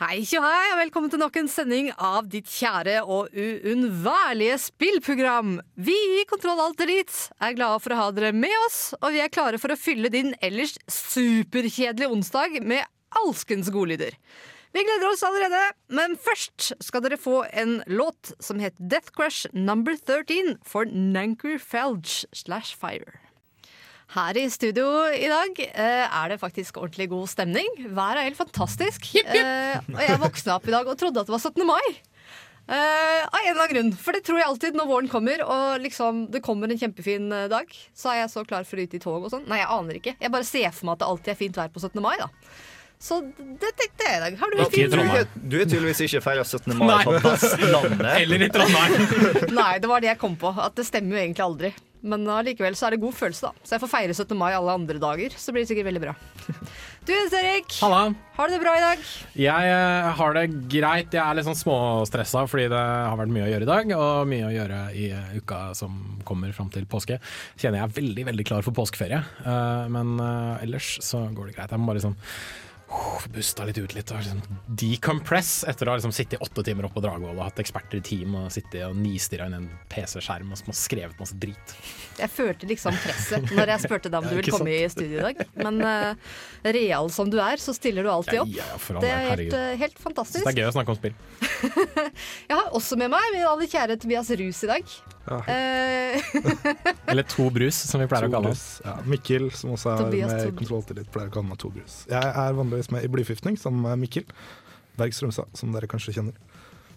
Hei, tjo og velkommen til nok en sending av ditt kjære og uunnværlige spillprogram. Vi i Kontroll Alt Elite er glade for å ha dere med oss, og vi er klare for å fylle din ellers superkjedelige onsdag med alskens godlyder. Vi gleder oss allerede, men først skal dere få en låt som heter Death Crush Number 13 for Nanker Felge slash Fire. Her i studio i dag eh, er det faktisk ordentlig god stemning. Været er helt fantastisk. Eh, og jeg våkna opp i dag og trodde at det var 17. mai. Eh, av en eller annen grunn. For det tror jeg alltid når våren kommer og liksom det kommer en kjempefin dag. Så er jeg så klar for å ut i tog og sånn. Nei, jeg aner ikke. Jeg bare ser for meg at det alltid er fint vær på 17. mai. da Så det tenkte jeg i dag. Har du fint du, du er tydeligvis ikke feira 17. mai på Vestlandet. Eller i Trondheim. Nei, det var det jeg kom på. At det stemmer jo egentlig aldri. Men allikevel så er det god følelse, da. Så jeg får feire 17. mai alle andre dager. Så blir det sikkert veldig bra. Du Jens Erik, Halla. har du det bra i dag? Jeg eh, har det greit. Jeg er litt sånn småstressa fordi det har vært mye å gjøre i dag, og mye å gjøre i eh, uka som kommer fram til påske. Kjenner jeg er veldig veldig klar for påskeferie, Eh, men eh, ellers så går det greit. Jeg må bare liksom busta litt ut litt og liksom decompress etter å ha liksom sittet åtte timer oppe på Dragvoll og hatt eksperter i team og sittet og nistirra inn en PC-skjerm og skrevet masse drit. Jeg følte liksom presset når jeg spurte deg om du ville komme i studio i dag. Men uh, real som du er, så stiller du alltid opp. ja, all Det er helt, eh, helt Så fantastisk. det er gøy å snakke om spill. Jeg har også med meg min aller kjære Tobias Rus i dag. Eh, Eller To brus, som vi pleier å kalle oss. Ja, Mikkel, som også er Tobias med i Tobrus. Kontroll til litt, pleier å kalle meg Tobrus. Jeg er vanligvis med i Blyforgiftning sammen med Mikkel Berg Strømstad, som dere kanskje kjenner.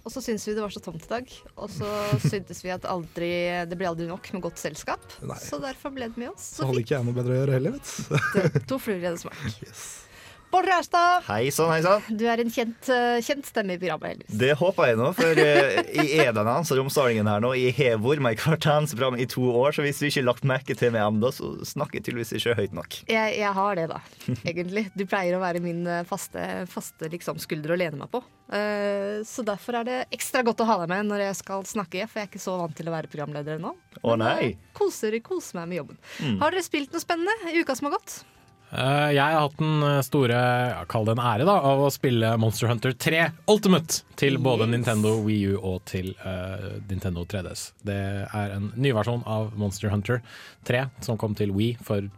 og så syntes vi det var så tomt i dag. Og så syntes vi at aldri, det ble aldri nok med godt selskap. Nei. Så derfor ble det med oss. Så Så hadde ikke jeg noe bedre å gjøre heller, vet du. To fluer i en smak. Yes. Bård Rærstad, Hei sann, hei sann. du er en kjent, eh, kjent stemme i programmet. heldigvis. Det håper jeg nå, for i jeg er denne så Romsdalingen her nå. Jeg har vært med i hvert program i to år, så hvis du ikke lagt merke til meg ennå, så snakker jeg tydeligvis ikke høyt nok. Jeg, jeg har det, da. Egentlig. Du pleier å være min eh, faste, faste liksom, skulder å lene meg på. Eh, så derfor er det ekstra godt å ha deg med når jeg skal snakke, for jeg er ikke så vant til å være programleder ennå. Å nei. eh, Koser, koser meg med jobben. Mm. Har dere spilt noe spennende i uka som har gått? Eh, jeg har hatt den eh, store, kall det en ære, da, av å spille Monster Hunter 3 Ultimate til både Nintendo Wii U og til uh, Nintendo 3DS. Det er en ny versjon av Monster Hunter 3 som kom til Wii for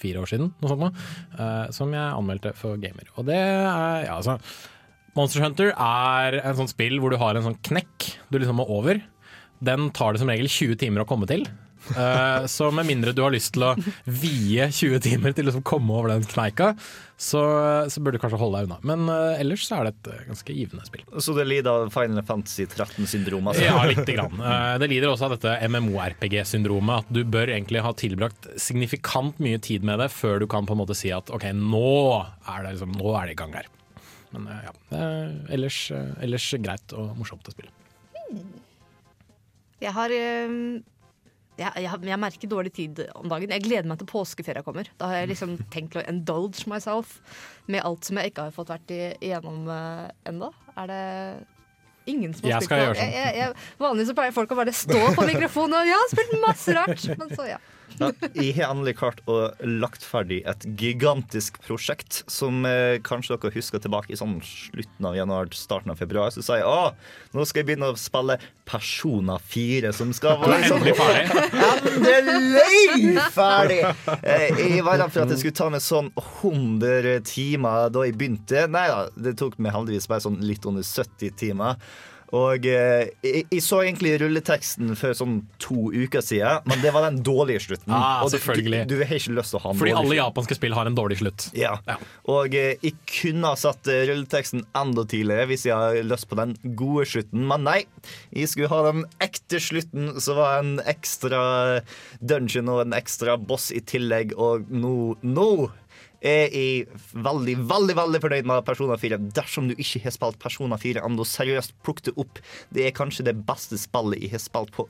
fire år siden, noe sånt eh, som jeg anmeldte for gamer. Og det er, ja, altså Monster Hunter er en sånn spill hvor du har en sånn knekk du liksom må over. Den tar det som regel 20 timer å komme til. Eh, så med mindre du har lyst til å vie 20 timer til å liksom komme over den kneika, så, så burde du kanskje holde deg unna. Men uh, ellers så er det et eh, ganske givende spill. Så det lider av Final Fantasy 13-syndrom, altså. Ja, lite grann. Uh, det lider også av dette MMORPG-syndromet, at du bør egentlig ha tilbrakt signifikant mye tid med det før du kan på en måte si at OK, nå er det, liksom, nå er det i gang her. Men ja, eh, ellers, ellers greit og morsomt å spille. Jeg har jeg, jeg, jeg merker dårlig tid om dagen. Jeg gleder meg til påskeferia kommer. Da har jeg liksom tenkt å indulge myself med alt som jeg ikke har fått vært igjennom uh, ennå. Er det ingen som har spilt sånn. Jeg, jeg, vanligvis pleier folk å bare stå på mikrofonen og ja, spilt masse rart. Men så ja. Ja, jeg har endelig klart å lagt ferdig et gigantisk prosjekt som eh, kanskje dere husker tilbake i sånn slutten av januar, starten av februar. Så sa jeg å, nå skal jeg begynne å spille Persona 4, som skal være sånn Endelig ferdig. Ferdig! Eh, Jeg var redd for at det skulle ta meg sånn 100 timer da jeg begynte. Nei da, det tok meg heldigvis bare sånn litt under 70 timer. Og eh, jeg, jeg så egentlig rulleteksten for sånn to uker siden, men det var den dårlige slutten. Ah, og du, selvfølgelig. Du, du har ikke lyst til å ha en Fordi dårlig alle slutt. japanske spill har en dårlig slutt. Ja. Ja. Og eh, jeg kunne ha satt eh, rulleteksten enda tidligere hvis jeg har lyst på den gode slutten, men nei. Jeg skulle ha den ekte slutten, som var en ekstra dungeon og en ekstra boss i tillegg, og nå, nå Jeg er veldig, veldig veldig fornøyd med Persona 4. Dersom du ikke har spilt Persona 4 ennå, seriøst, plukk det opp. Det er kanskje det beste spillet jeg har spilt på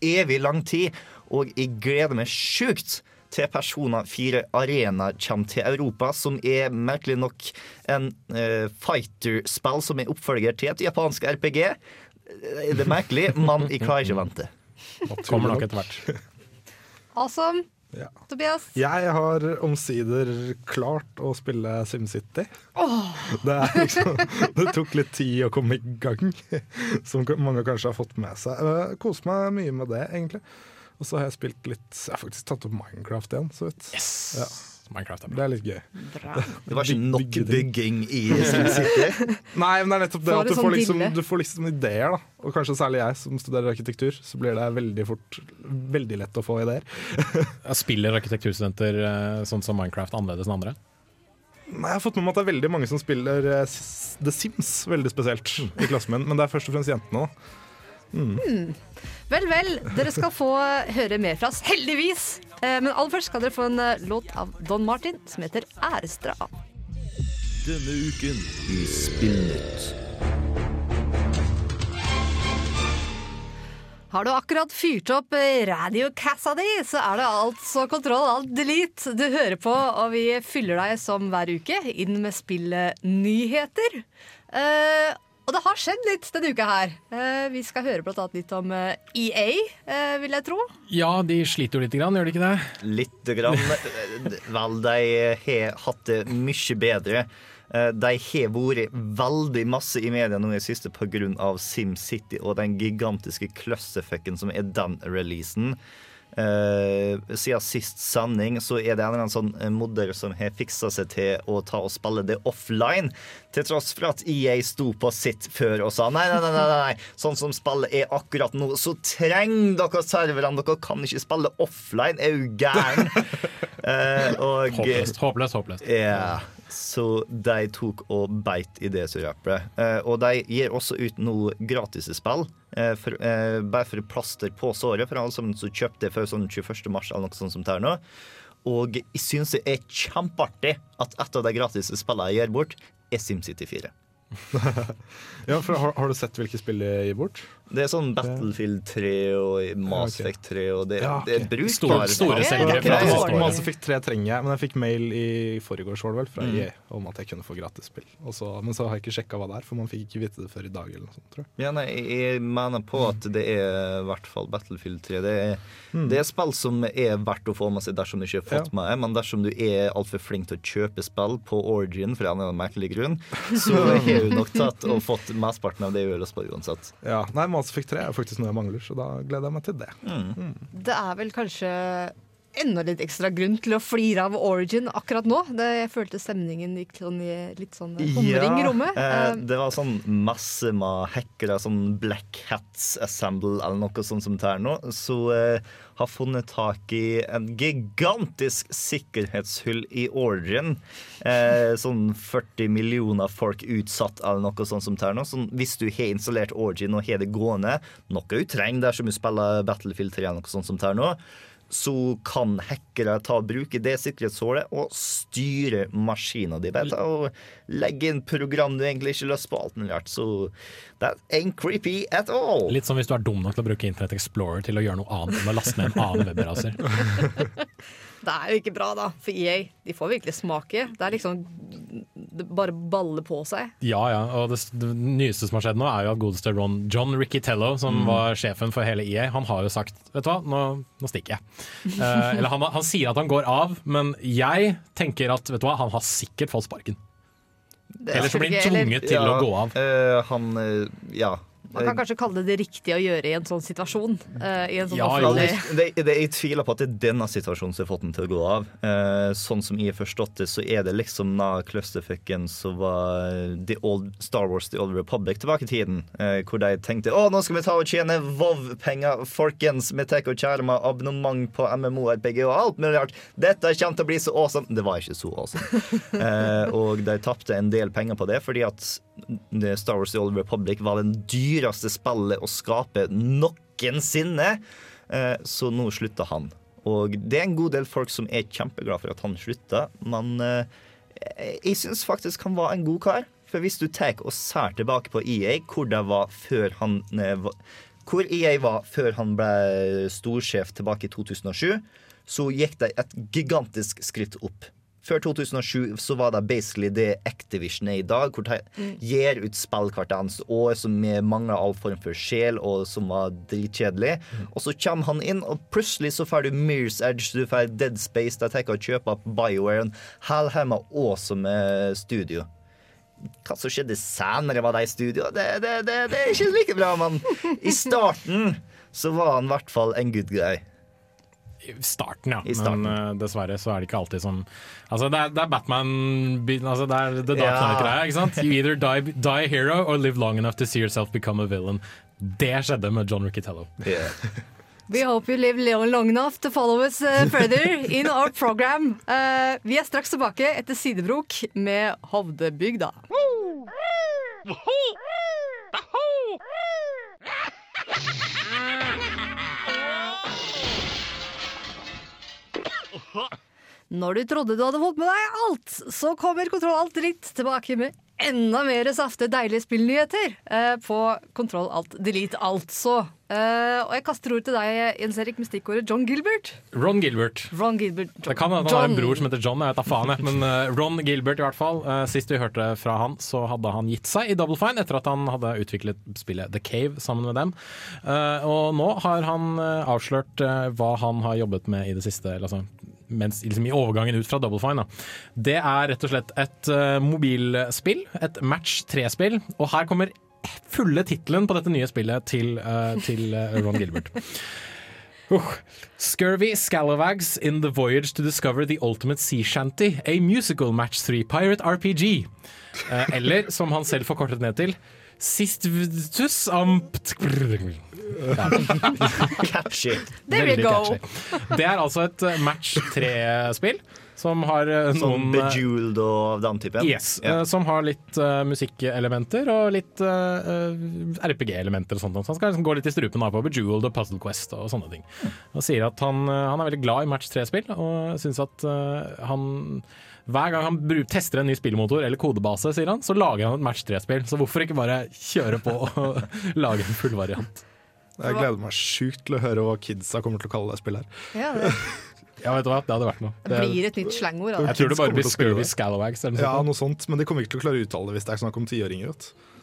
evig lang tid, og jeg gleder meg sjukt til Persona 4 Arena kommer til Europa, som er merkelig nok en uh, fighter-spill som er oppfølger til et japansk RPG. Eh, Det er merkelig, men jeg klarer ikke å vente. Kommer nok etter hvert. Awesome. Ja. Tobias? Jeg har omsider klart å spille SimCity. Det, er liksom, det tok litt tid å komme i gang, som mange kanskje har fått med seg. Jeg koser meg mye med det, egentlig. Og så har jeg spilt litt Jeg har faktisk tatt opp Minecraft igjen, så vidt. Yes! Ja. Minecraft er bra. Det er litt gøy. Bra. Det var ikke nok bygging i SimCity. Nei, men det er nettopp det at du sånn får, liksom, du får liksom ideer, da. Og kanskje særlig jeg som studerer arkitektur, så blir det veldig fort veldig lett å få ideer. Spiller arkitekturstudenter eh, sånn som Minecraft annerledes enn andre? Nei, Jeg har fått med meg at det er veldig mange som spiller eh, The Sims, veldig spesielt, i klassen min. Men det er først og fremst jentene, da. Vel, vel, dere skal få høre mer fra oss, heldigvis. Eh, Men aller først skal dere få en eh, låt av Don Martin som heter 'Æresdra'. Denne uken i Spillnytt. Har du akkurat fyrt opp radiokassa di, så er det altså kontroll alt delete du hører på, og vi fyller deg som hver uke inn med spillnyheter. Og det har skjedd litt denne uka her. Eh, vi skal høre blant annet litt om eh, EA, eh, vil jeg tro. Ja, de sliter jo lite grann, gjør de ikke det? Lite grann. Vel, de har hatt det mye bedre. Eh, De har vært veldig masse i media nå i det siste pga. SimCity og den gigantiske clusterfucken som er den releasen. Eh, siden sist sending så er det en eller annen sånn eh, modder som har fiksa seg til å ta og spille det offline, til tross for at EA sto på sitt før og sa nei, nei, nei, nei, sånn som spillet er akkurat nå, så trenger dere serverne. Dere kan ikke spille offline, er du gæren? Eh, Håpløst, håpløst, håpløst. ja, så de tok og beit i det surapet. Eh, og de gir også ut noe gratisspill. Eh, for, eh, bare for plaster på såret for alle som kjøpte det før sånn 21. mars eller noe sånt som det er nå. Og jeg syns det er kjempeartig at et av de gratis spillene jeg gir bort, er SimCity 4. Ja, for har, har du sett hvilke spill de gir bort? Det er sånn Battlefield 3 og Mass Effect 3 og det, Ja, det er brukbare Store- store selgere. Mass Effect 3 trenger jeg, men jeg fikk mail i forgårs vel, fra Mm. EA om at jeg kunne få gratisspill. spill Men så har jeg ikke sjekka hva det er, for man fikk ikke vite det før i dag. eller noe sånt, tror jeg. Ja, nei, jeg mener på at det er i hvert fall Battlefield 3. Det er, det er spill som er verdt å få med seg dersom du ikke har fått Ja. med. Men dersom du er altfor flink til å kjøpe spill på Origin, for en eller annen merkelig grunn, så du nok tatt og fått mesteparten av det lyst på uansett. Ja, Nei, Mass Effect 3 er faktisk noe jeg mangler, så da gleder jeg meg til det. Det er vel kanskje enda litt ekstra grunn til å flire av Origin akkurat nå. Det, jeg følte stemningen gikk sånn i litt sånn humring i rommet. eh, Eh, det var sånn masse med hackere, sånn Black Hats Assemble eller noe sånt som det er nå, så eh, har funnet tak i en gigantisk sikkerhetshull i Origin. Eh, sånn 40 millioner folk utsatt eller noe sånt som det er nå. Sånn, hvis du har installert Origin og har det gående, noe du trenger dersom du spiller Battlefield 3 eller noe sånt som det er nå, så kan hackere ta bruk bruke det sikkerhetshullet og styre maskina di. Vet og legge inn program du egentlig ikke har lyst på. alt mulig rart. Så that ain't creepy at all. Litt som hvis du er dum nok til å bruke Internett Explorer til å gjøre noe annet enn å laste ned en annen webbrowser. Det er jo ikke bra, da, for EA. De får virkelig smake. Det er liksom Det bare baller på seg. Ja, ja. Og det, det nyeste som har skjedd nå, er jo at godeste Ron, John Riccitello, som var sjefen for hele EA, han har jo sagt Vet du hva, nå, nå stikker jeg. uh, eller han, han sier at han går av, men jeg tenker at vet du hva, han har sikkert fått sparken. Eller så blir han tvunget til å gå av. Uh, han eh, Ja. Man kan kanskje kalle det det riktige å gjøre i en sånn situasjon. eh, I en sånn Ja, det, det, jeg tviler på at det er denne situasjonen som har fått den til å gå av. Eh, sånn som jeg har forstått det, så er det liksom da clusterfucken så var The Old, Star Wars The Old Republic tilbake i tiden. Eh, hvor de tenkte å, nå skal vi ta og tjene Vov-penger, folkens. Vi tar og skjermer abonnement på MMO-RPG og alt mulig rart. Dette kommer til å bli så awesome. Det var ikke så awesome. Og de tapte en del penger på det, fordi at Star Wars The Old Republic var den dyreste spillet å skape noensinne. Eh, Så nå slutta han. Og det er en god del folk som er kjempeglad for at han slutta, men eh, jeg syns faktisk han var en god kar. For hvis du tar og ser tilbake på EA, hvor det var før han eh, Hvor EA var før han ble storsjef tilbake i 2007, så gikk det et gigantisk skritt opp. Før 2007 så var det basically det Activision er i dag, hvor de gir ut spill hvert eneste år som mangler all form for sjel, og som var dritkjedelig. Og så kommer han inn, og plutselig så får du Mirror's Edge, du får Dead Space, de tenker å kjøpe opp BioWare, en awesome med studio. Hva som skjedde senere var de i studio, det, det, det, det er ikke like bra, mann. i starten så var han i hvert fall en good guy. I starten, ja. I starten. Men uh, dessverre så er det ikke alltid som Altså, det er, det er Batman altså, Det er The Dark Ja. Knight-greia, ikke sant? You either die, die a hero or live long enough to see yourself become a villain. Det skjedde med John Riccitello. We hope you live long enough to follow us uh, further in our program. Uh, vi er straks tilbake etter Sidebrok med Hovdebygda. Når du trodde du hadde fått med deg alt, så kommer Kontroll Alt Dritt tilbake med enda mer safte, deilige spillnyheter eh, på Kontroll Alt Delete, altså. Eh, og jeg kaster ord til deg, Jens Erik, med stikkordet John Gilbert. Ron Gilbert. Ron Gilbert. Det kan hende han har en bror som heter John, jeg vet da faen. Jeg. Men uh, Ron Gilbert i hvert fall. Uh, sist vi hørte fra han, så hadde han gitt seg i Double Fine etter at han hadde utviklet spillet The Cave sammen med dem. Uh, og nå har han avslørt hva han har jobbet med i det siste. eller Altså, mens, liksom I overgangen ut fra Double Fine. Da. Det er rett og slett et uh, mobilspill, et match 3-spill. Og her kommer fulle tittelen på dette nye spillet til, uh, til eh, Ron Gilbert. Uh. Scurvy Scalawags in the voyage to discover the ultimate sea shanty, a musical match 3 pirate RPG. Eller, som han selv forkortet ned til, Sistvtus ampt... Catchy. There Veldig you go. catchy. Det er altså et eh, match 3-spill som har eh, Sånn noen eh, Bejeweled og den typen. Yes, Ja. eh, som har litt uh, musikkelementer og litt eh, RPG-elementer og sånt. Så han skal liksom gå litt i strupen av på Bejeweled og Puzzle Quest og sånne ting. Og sier at han, han er veldig glad i match 3-spill, og syns at uh, han hver gang han tester en ny spillmotor eller kodebase, sier han, så lager han et match 3-spill. Så hvorfor ikke bare kjøre på og lage en full variant? Jeg gleder meg sjukt til å høre hva kidsa kommer til å kalle det spillet her. Ja, det Ja, vet du hva, det hadde vært noe. det blir et nytt slangord. jeg Altså. tror det bare blir Scurvy. Scalawags eller noe Ja, noe sånt, men de kommer ikke til å klare å uttale det hvis det er snakk om tiåringer.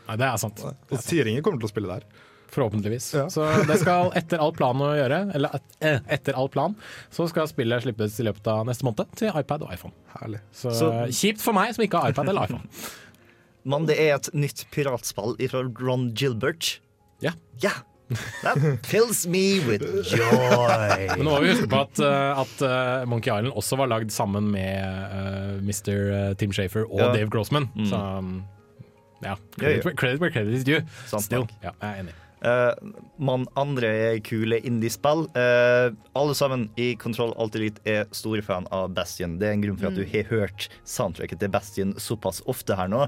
Nei, det er sant. Tiåringer kommer til å spille der. Forhåpentligvis. Ja. Så det skal etter all plan å gjøre, eller et, eh, etter all plan, så skal spillet slippes i løpet av neste måned til iPad og iPhone. Herlig. Så, Så- kjipt for meg som ikke har iPad eller iPhone. Men det er et nytt piratspill fra Ron Gilbert. Ja. Ja! That fills me with joy. Men nå må vi huske på at, eh, at eh, Monkey Island også var lagd sammen med uh, Mr. Tim Shafer og Ja. Dave Grossman. Så um, ja, credit, where- credit where credit is due. Still. Ja, jeg er enig. Uh, man andre kule indiespill. Uh, alle sammen i Kontroll Alt Elite er store fan av Bastion. Det er en grunn for at du har hørt soundtracket til Bastion såpass ofte her nå.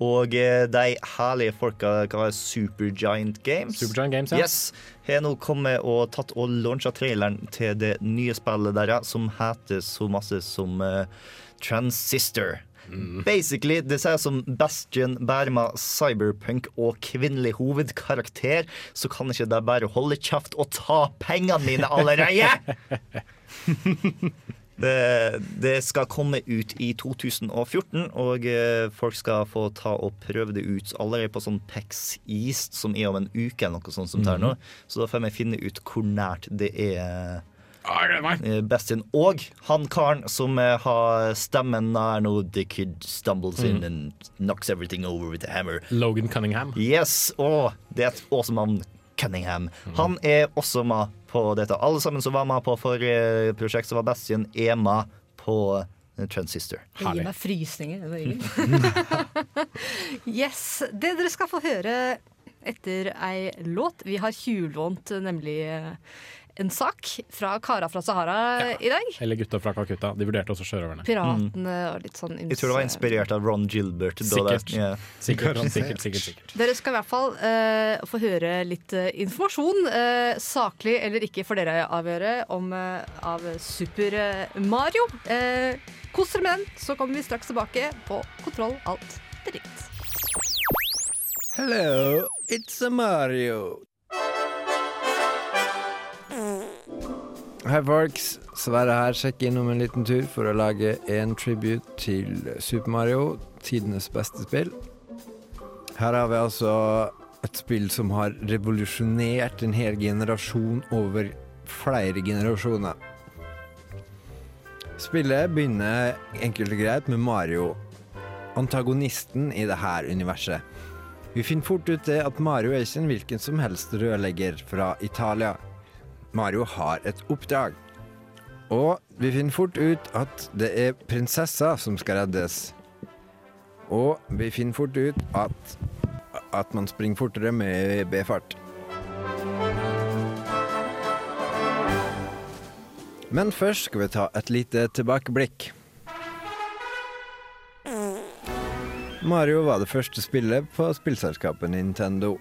Og eh, de herlige folka hva er Supergiant Games Supergiant Games, ja. Yes, har nå kommet og tatt og launcha traileren til det nye spillet deres, som heter så masse som uh, Transistor. Basically, det sier som Bastion Berma, cyberpunk og kvinnelig hovedkarakter, så kan ikke de bare holde kjeft og ta pengene mine allerede! Det, det skal komme ut i 2014, og eh, folk skal få ta og prøve det ut allerede på sånn PEX East, som er om en uke eller noe sånt som er nå. Så da får vi finne ut hvor nært det er Ah, eh, Bastion. Og han karen som eh, har stemmen er nå The Kid stumbles in and knocks everything over with a hammer. Logan Cunningham. Yes, og det er et awesome navn. Cunningham. Han er også med på dette. Alle sammen som var med på forrige prosjekt, som var Bastion, er med på eh, Transistor. Det gir meg frysninger. det yes. Det dere skal få høre etter ei låt Vi har tjuvlånt nemlig eh, en sak fra Kara fra Sahara i dag. Eller gutta fra Calcutta. De vurderte også sjørøverne. Piratene og litt sånn Jeg tror det var inspirert av Ron Gilbert. Sikkert. det- yeah. Sikkert, sikkert, sikkert, sikkert. Dere skal i hvert fall uh, få høre litt uh, informasjon, uh, saklig eller ikke, for dere avgjøre, om, av Super Mario. Eh, kos dere med den, så kommer vi straks tilbake på Kontroll alt dritt. Hello, it's a Mario. Hei, folks. Sverre her. Sjekk innom en liten tur for å lage en tribute til Super Mario, tidenes beste spill. Her har vi altså et spill som har revolusjonert en hel generasjon over flere generasjoner. Spillet begynner enkelt og greit med Mario, antagonisten i dette universet. Vi finner fort ut det at Mario er ikke en hvilken som helst rørlegger fra Italia. Mario har et oppdrag. Og vi finner fort ut at det er prinsessa som skal reddes. Og vi finner fort ut at, at man springer fortere med B-fart. Men først skal vi ta et lite tilbakeblikk. Mario var det første spillet på spillselskapet Nintendo.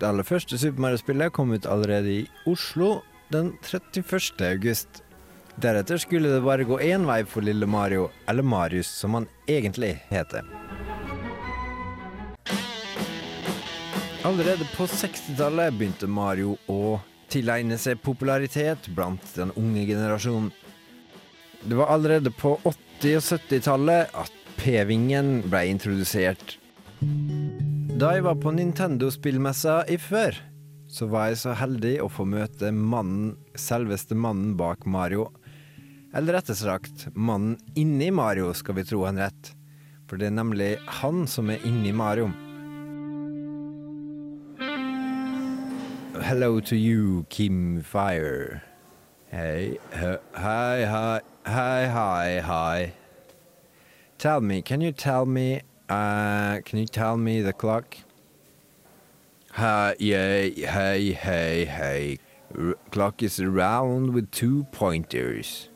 Det aller første Super Mario-spillet kom ut allerede i Oslo den 31. august. Deretter skulle det bare gå én vei for lille Mario, eller Marius som han egentlig heter. Allerede på 60-tallet begynte Mario å tilegne seg popularitet blant den unge generasjonen. Det var allerede på 80- og 70-tallet at P-vingen ble introdusert. Da jeg var på Nintendo-spillmessa i før, så var jeg så heldig å få møte mannen, selveste mannen bak Mario. Eller rettere sagt, mannen inni Mario, skal vi tro han rett. For det er nemlig han som er inni Mario. Hello to you, Kim Fire. Hei, he- hei, hei, hei, hei, hei. Tell me, can you tell me, uh, can you tell me the clock? Yeah, hey, hey, hey. R- clock is round with two pointers.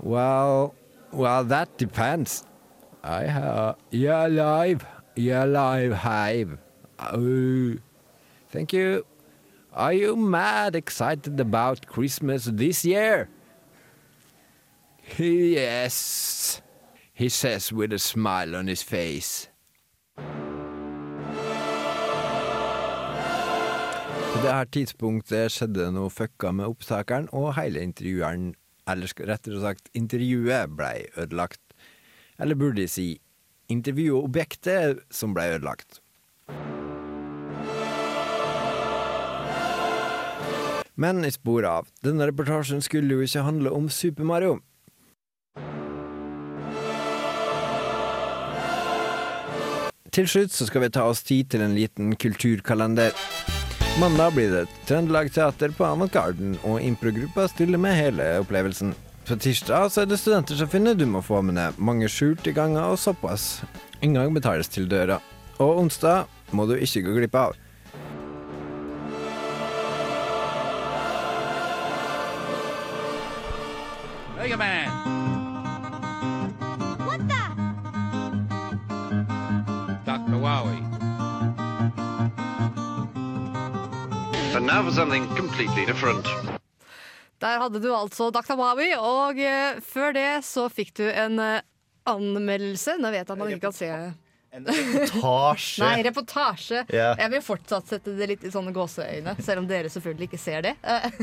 Well, well, that depends. I have, yeah, live, yeah, live, hive. Oh, thank you. Are you mad excited about Christmas this year? Yes, he says with a smile on his face. Det her tidspunktet skjedde noe fucka med opptakeren, og hele intervjueren, eller rettere sagt intervjuet, blei ødelagt. Eller burde de si intervjuobjektet som blei ødelagt. Men i sporet av. Denne reportasjen skulle jo ikke handle om Super Mario. Til slutt så skal vi ta oss tid til en liten kulturkalender. Mandag blir det Trøndelag Teater på Avantgarden, og improgruppa stiller med hele opplevelsen. På tirsdag er det studenter som finner du må få med deg mange skjulte ganger og såpass. Inngang betales til døra. Og onsdag må du ikke gå glipp av. Mega Man! For something completely different. Der hadde du altså Dr. Mawi, og eh, før det så fikk du en eh, anmeldelse. Nå vet jeg at man ikke kan se En Reportasje. Nei, reportasje. Ja. Jeg vil fortsatt sette det litt i sånne gåseøyne, selv om dere selvfølgelig ikke ser det.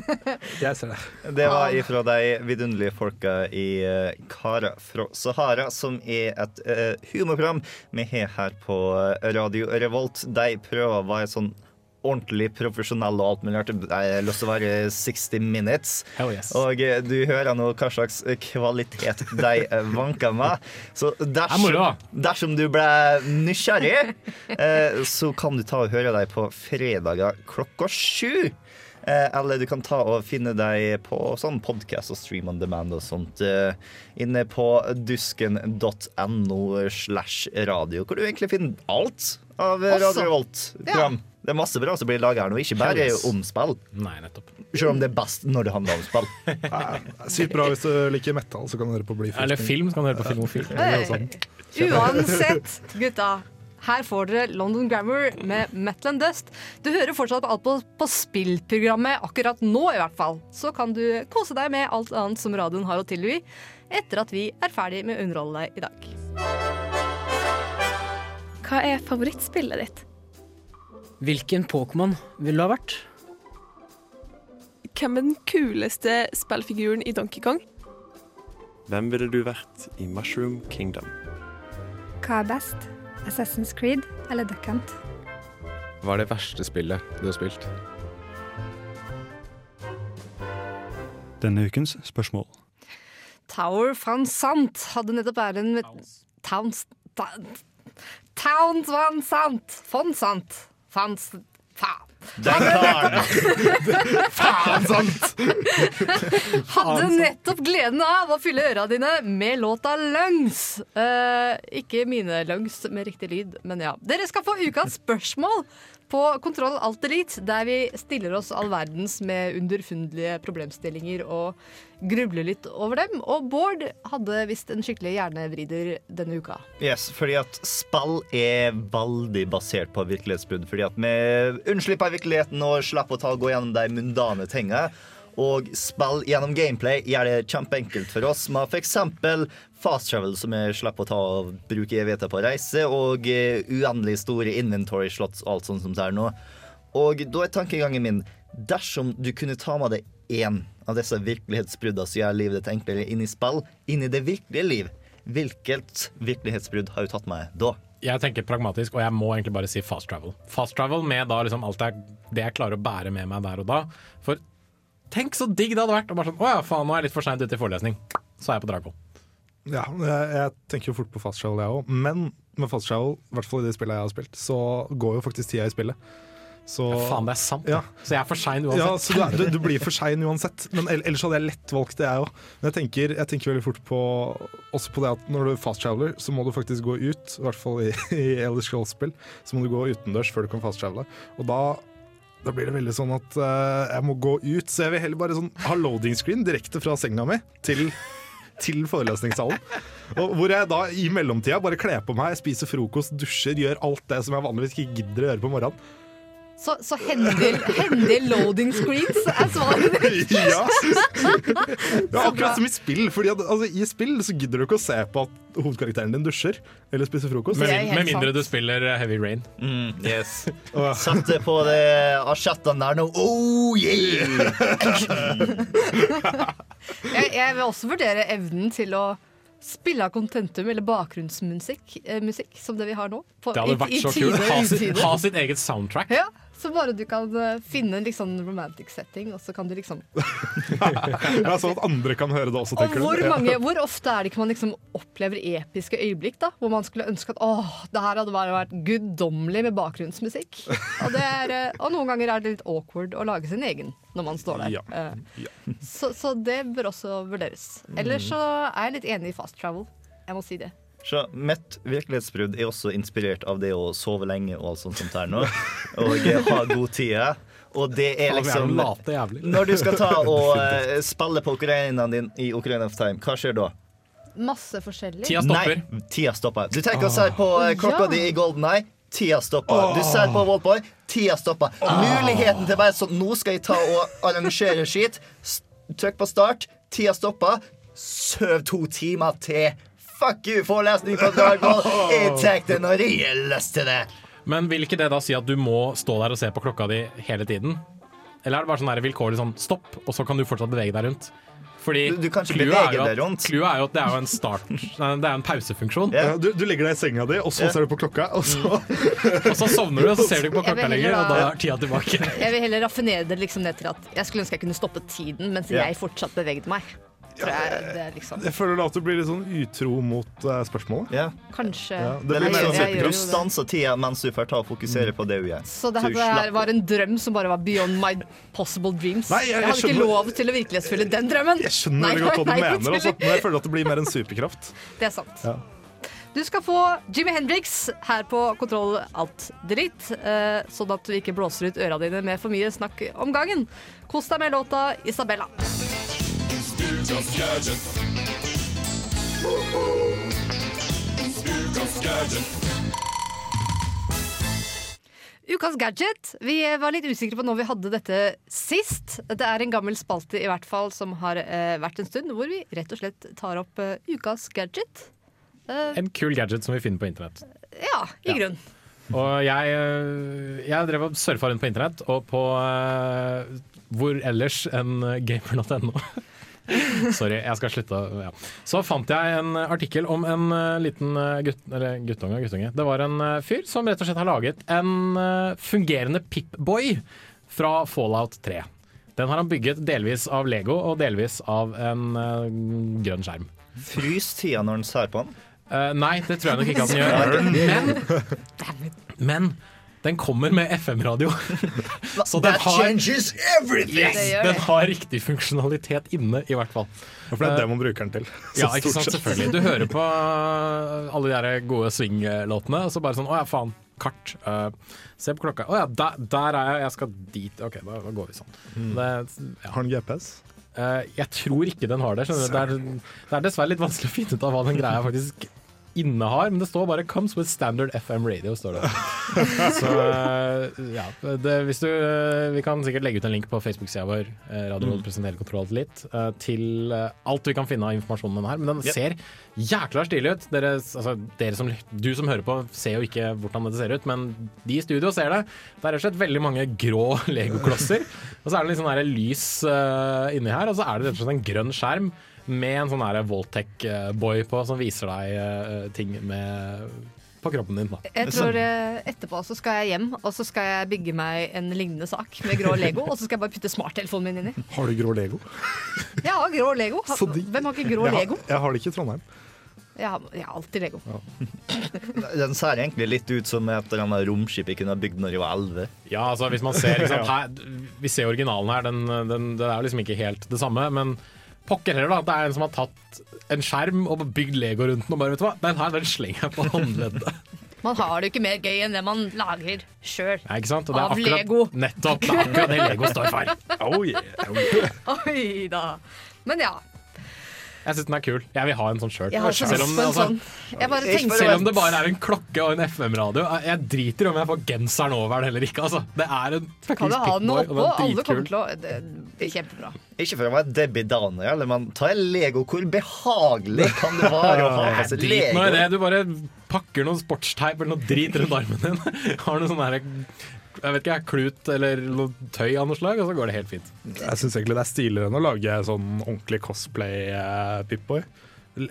Jeg ser det. Det var ifra de vidunderlige folka i eh, Kara fra Sahara, som er et eh, humorprogram vi har her på eh, Radio Revolt. De prøver å være sånn ordentlig profesjonell og alt mulig rart. Jeg har lyst til å være 60 minutes. Hell yes. Og eh, du hører nå hva slags kvalitet de eh, vanker med. Så er dersom, dersom du ble nysgjerrig, eh, så kan du ta og høre dem på fredager klokka sju. Eh, eller du kan ta og finne deg på sånn podcast og stream on demand og sånt eh, inne på dusken.no slash radio, hvor du egentlig finner alt av. Radio Revolt-program. Det er masse bra som blir laga her nå, ikke bare Hells. om spill. Nei, nettopp. Selv om det er best når det handler om spill. Sykt bra hvis du liker metal, så kan du høre på Bli Eller film, så kan du høre på Filmofil. Hey. Uansett, gutta. Her får dere London Grammar med Metal and Dust. Du hører fortsatt alt på, på spillprogrammet akkurat nå, i hvert fall. Så kan du kose deg med alt annet som radioen har å tilby, etter at vi er ferdig med å underholde deg i dag. Hva er favorittspillet ditt? Hvilken Pokémon vil du ha vært? Hvem er den kuleste spillfiguren i Donkey Kong? Hvem ville du vært i Mushroom Kingdom? Hva er best? Assassin's Creed eller Duck Hunt? Hva er det verste spillet du har spilt? Denne ukens spørsmål. Tower van Sant hadde nettopp æren med Towns Towns, Towns van Sant. Von Sant. Fans... Faen. Den karen! Faen sant! Hadde nettopp gleden av å fylle øra dine med låta Lungs. Eh, ikke mine lungs med riktig lyd, men ja. Dere skal få ukas spørsmål på Kontroll Alt Elite, der vi stiller oss all verdens med underfundige problemstillinger og grubler litt over dem. Og Bård hadde visst en skikkelig hjernevrider denne uka. Yes, fordi at spill er veldig basert på virkelighetsbrudd. Fordi at vi unnslipper virkeligheten og slipper å ta gå gjennom de mundane tingene. Og spill gjennom gameplay gjør det kjempeenkelt for oss. Med f.eks. fast travel, som vi slipper å ta og bruke evigheter på å reise, og eh, uendelig store inventory slots og alt sånt som det er nå. Og da er tankegangen min dersom du kunne ta med deg én av disse virkelighetsbruddene som gjør livet ditt enklere inn i spill, inn i det virkelige liv, hvilket virkelighetsbrudd har du tatt med da? Jeg tenker pragmatisk, og jeg må egentlig bare si fast travel. Fast travel med da liksom alt jeg, det jeg klarer å bære med meg der og da. For tenk så digg det hadde vært! Og bare sånn, Å ja, faen, nå er jeg litt for seint ute i forelesning. Så er jeg på Drago. Ja, jeg, jeg tenker jo fort på fast travel, jeg òg. Men med fast travel, i hvert fall i det spillet jeg har spilt, så går jo faktisk tida i spillet. Så, Ja, faen, det er sant. Ja. Så jeg er for sein uansett. Ja, så du, du, du blir for sein uansett. Men ellers hadde jeg lett valgt det, jeg òg. Men jeg tenker, jeg tenker veldig fort på Også på det at når du fast traveler, så må du faktisk gå ut. I hvert fall i, i Elders Scrolls-spill. Så må du gå utendørs før du kan fast travele. Og da da blir det veldig sånn at uh, jeg må gå ut, så jeg vil heller bare sånn ha loading screen direkte fra senga mi til, til forelesningssalen. Og hvor jeg da i mellomtida bare kler på meg, spiser frokost, dusjer, gjør alt det som jeg vanligvis ikke gidder å gjøre på morgenen. Så, så hendige, loading screens er svaret ditt. Ja. ja, akkurat som i spill. Fordi at, altså, I spill så gidder du ikke å se på at hovedkarakteren din dusjer eller spiser frokost. Med, med mindre du spiller eh, Heavy Rain. Mm, yes. Satte på det asjettene der nå. Oh yeah! Jeg, jeg vil også vurdere evnen til å spille av contentum eller bakgrunnsmusikk, eh, musikk, som det vi har nå. På, Det hadde i- vært i så kult. Ha, ha sitt eget soundtrack. Ja, så bare du kan eh, finne en liksom romantic setting, og så kan du liksom Ja, sånn at andre kan høre det også, tenker og hvor, du. mange, hvor ofte er det ikke man liksom opplever episke øyeblikk, da? Hvor man skulle ønske at åh, det her hadde bare vært guddommelig med bakgrunnsmusikk. Og, det er, eh, og noen ganger er det litt awkward å lage sin egen når man står der. Ja. Ja. Så, så det bør også vurderes. Ellers så er jeg litt enig i fast travel. Jeg må si det. Så mitt virkelighetsbrudd er også inspirert av det å sove lenge og alt sånt som er nå. Og ha god tid. Og det er liksom. Når du skal ta og eh, spille på Ukrainaen din i Ukraina of Time, hva skjer da? Masse forskjellig. Nei, tida stopper. Du tenker å se på eh, klokka Ja. di i Golden Eye. Tida stopper. Du ser på Wallboy. Tida stopper. Muligheten til å være sånn Nå skal jeg ta og arrangere skit. Trykk på start. Tida stopper. Søv to timer til. Fuck you, forelesning på Dragvoll. Jeg tar det når jeg har lyst til det. Men vil ikke det da si at du må stå der og se på klokka di hele tiden? Eller er det bare sånn der vilkårlig sånn stopp, og så kan du fortsatt bevege deg rundt? Fordi Du- du kan ikke bevege deg rundt. Clouet er jo at det er jo en start nei, Det er en pausefunksjon. Ja, du, du legger deg i senga di, og så yeah. ser du på klokka, og så Og så sovner du, og så ser du ikke på klokka lenger, og da- er tida tilbake. Jeg vil heller raffinere det liksom ned til at jeg skulle ønske jeg kunne stoppe tiden mens yeah. jeg fortsatt bevegde meg. Tror jeg det er liksom Jeg føler da at du blir litt sånn utro mot eh, spørsmålet. Kanskje. Ja, det Det blir mer sånn Du stanser tida mens du får ta og fokusere på det du gjør. Så det her var en drøm som bare var beyond my possible dreams. Nei, jeg- jeg, jeg hadde ikke skjønner- lov til å virkelighetsfylle den drømmen. Jeg skjønner Nei, veldig godt hva du nei, nei, mener, altså, men jeg føler at det blir mer en superkraft. Det er sant. Ja. Du skal få Jimmy Hendrix her på Kontroll Alt dritt, eh, sånn at du ikke blåser ut øra dine med for mye snakk om gangen. Kos deg med låta Isabella. Ukas gadget. Ukas gadget. Ukas gadget. Vi var litt usikre på når vi hadde dette sist. Det er en gammel spalte i hvert fall som har eh, vært en stund, hvor vi rett og slett tar opp eh, ukas gadget. Eh, En kul gadget som vi finner på internett. ja, i grunn. Og jeg, øh, jeg drev og surfa rundt på internett, og på øh, hvor ellers enn gamer.no. Sorry, jeg skal slutte. Ja. Så fant jeg en artikkel om en øh, liten øh, gutt, eller guttunge guttunge. Det var en øh, fyr som rett og slett har laget en fungerende Pip-boy fra Fallout 3. Den har han bygget delvis av Lego og delvis av en grønn skjerm. Frys tida når han ser på den? Uh, nei, det tror jeg nok ikke at den gjør. Men, men den kommer med FM-radio. Så den har, changes everything! yes, den har riktig funksjonalitet inne, i hvert fall. For det er det Eh, man bruker den til. Ja, ikke sant, selvfølgelig. Du hører på uh, alle de der gode swing-låtene, og så bare sånn Å ja, faen. Kart. Uh, se på klokka. Å ja, der, der er jeg. Jeg skal dit. OK, da, da går vi sånn. Det, ja. Har den GPS? Eh, jeg tror ikke den har det. Det, er, det er dessverre litt vanskelig å finne ut av hva den greia faktisk innehar, men det står bare 'comes with standard FM radio'. står det. Så eh, ja, det, hvis du, eh, Vi kan sikkert legge ut en link på Facebook-sida vår, eh, Radio Mm. presenterer kontroll litt, til alt vi kan finne av informasjon om den her. Men den yep. ser jækla stilig ut. Dere, altså, dere som, du som hører på, ser jo ikke hvordan det ser ut, men de i studio ser det. Det er rett og slett veldig mange grå legoklosser. Og så er det litt sånn lys uh, inni her, og så er det rett og slett en grønn skjerm med en sånn Voltec-boy på som viser deg eh, ting med, på kroppen din. Da. Jeg tror eh, etterpå så skal jeg hjem og så skal jeg bygge meg en lignende sak med grå Lego. Og så skal jeg bare putte smarttelefonen min inni. Har du grå Lego? Jeg har grå Lego. Hvem har ikke grå jeg har, Lego? Jeg har det ikke i Trondheim. Jeg har, jeg har alltid Lego. Den ser egentlig litt ut som et eller annet romskip jeg kunne ha bygd når jeg var 11. Ja, altså hvis man ser liksom, her, Vi ser originalen her, den, den, det er liksom ikke helt det samme. Men pokker heller, da. Det er en som har tatt en skjerm og bygd Lego rundt den og bare vet du hva, den her den slenger jeg på håndleddet. Man har det jo ikke mer gøy enn det man lager sjøl. Ja, ikke sant? Og det er Av akkurat, Lego. Nettopp. Det er akkurat det Lego står for. Oh yeah, Oi da. Men ja. Jeg syns den er kul. Jeg vil ha en sånn sjøl. Jeg har så lyst sånn. Selv om det bare er en klokke og en FM-radio. Jeg driter i om jeg får genseren over den eller ikke. Altså. Det er en Kan fuckings og den er dritkul. å Det blir kjempebra. Ikke for å være Debbie Daniel, men ta en Lego. Hvor behagelig kan det være å ha seg nå er det. Lego? Du bare pakker noe sportsteip eller noe drit rundt armen din. Har noe sånn her jeg vet ikke, klut eller noe tøy av noe slag, og så går det helt fint. Jeg syns egentlig det er stiligere enn å lage sånn ordentlig cosplay-pipboy.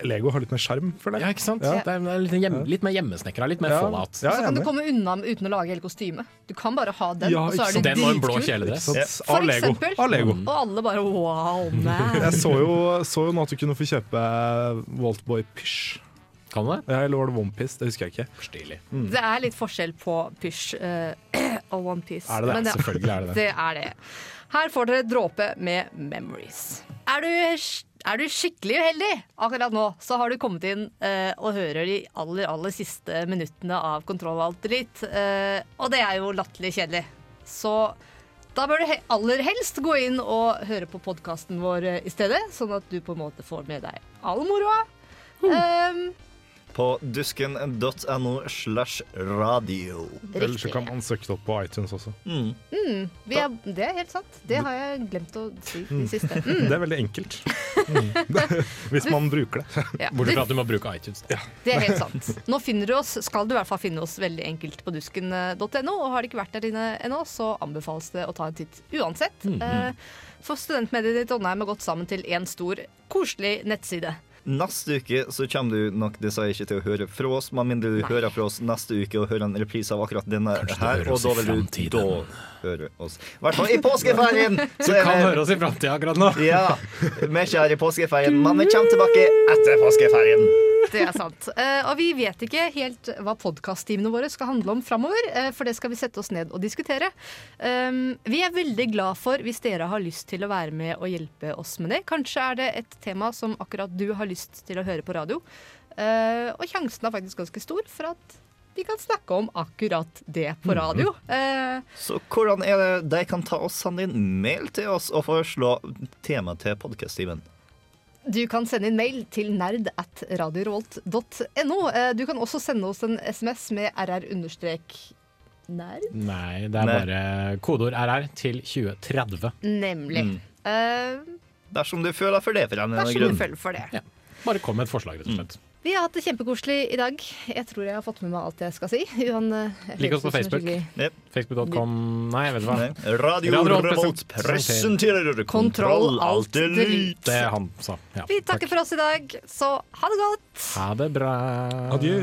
Lego har litt mer sjarm for det. Ja, ikke sant? Ja. Det er litt, hjem, litt mer hjemmesnekra, litt mer Ja. fallout. Ja, Så kan du komme unna uten å lage hele kostymet. Du kan bare ha den, Ja, og så er det. Den og en blå dritkult. kjeledress. For Av Lego. eksempel. Av Lego. Og alle bare wow, man. Jeg så jo, så jo nå at du kunne få kjøpe Waltboy Pysj. Kan det? Ja, eller var det Onepiece? Det husker jeg ikke. Stilig. Det er litt forskjell på Pysj uh, og OnePiece. Er det det? det? Selvfølgelig er det det. Det er det. Her får dere dråpe med memories. Er du, er du skikkelig uheldig akkurat nå, så har du kommet inn uh, og hører de aller, aller siste minuttene av Kontroll Alt Elite. Eh, og det er jo latterlig kjedelig. Så da bør du he aller helst gå inn og høre på podkasten vår eh, i stedet, sånn at du på en måte får med deg all moroa. Um, På dusken.no slash radio. Eller så kan man søke det opp på iTunes også. Mm. mm, vi er, det er helt sant. Det har jeg glemt å si i siste. Det Mm. er veldig enkelt. Hvis man bruker det. Ja. Bortsett fra at du må bruke iTunes. Ja. Det er helt sant. Nå finner du oss, skal du i hvert fall finne oss veldig enkelt på dusken.no. Og har det ikke vært der inne ennå, så anbefales det å ta en titt uansett. Mhm. Eh, For studentmediet i Trondheim har gått sammen til én stor, koselig nettside. Neste uke så kommer du nok dessverre ikke til å høre fra oss, med mindre du hører fra oss neste uke og hører en reprise av akkurat denne her. Og da vil du da høre oss. I hvert fall i påskeferien! Så du kan det... høre oss i framtida akkurat nå. Ja. Vi er ikke her i påskeferien, men vi kommer tilbake etter påskeferien. Det er sant. Eh, og vi vet ikke helt hva podkasttimene våre skal handle om framover, eh, for det skal vi sette oss ned og diskutere. Um, vi er veldig glad for hvis dere har lyst til å være med og hjelpe oss med det. Kanskje er det et tema som akkurat du har lyst til å høre på radio. Eh, og sjansen er faktisk ganske stor for at vi kan snakke om akkurat det på radio. Eh, Så hvordan er det de kan ta oss, sende inn mail til oss og foreslå tema til podkast-Steven? Du kan sende inn mail til nerd at radiorevolt.no. Eh, Du kan også sende oss en SMS med rr-nerd. Nei, det er Nei. bare kodeord RR til 2030. Nemlig. Mm. Uh, Dersom du føler for det, for en eller annen du grunn. føler for det. Bare kom med et forslag, rett og slett. Vi har hatt det kjempekoselig i dag. Jeg tror jeg har fått med meg alt jeg skal si. Johan, eh, Lik oss på Facebook. Yep. Facebook.com Nei, vet du hva. Nei. Radio Revolt presenterer Kontroll, alt, delete. Det han sa. Ja. Vi takker for oss i dag, så ha det godt! Ha det bra. Adjø.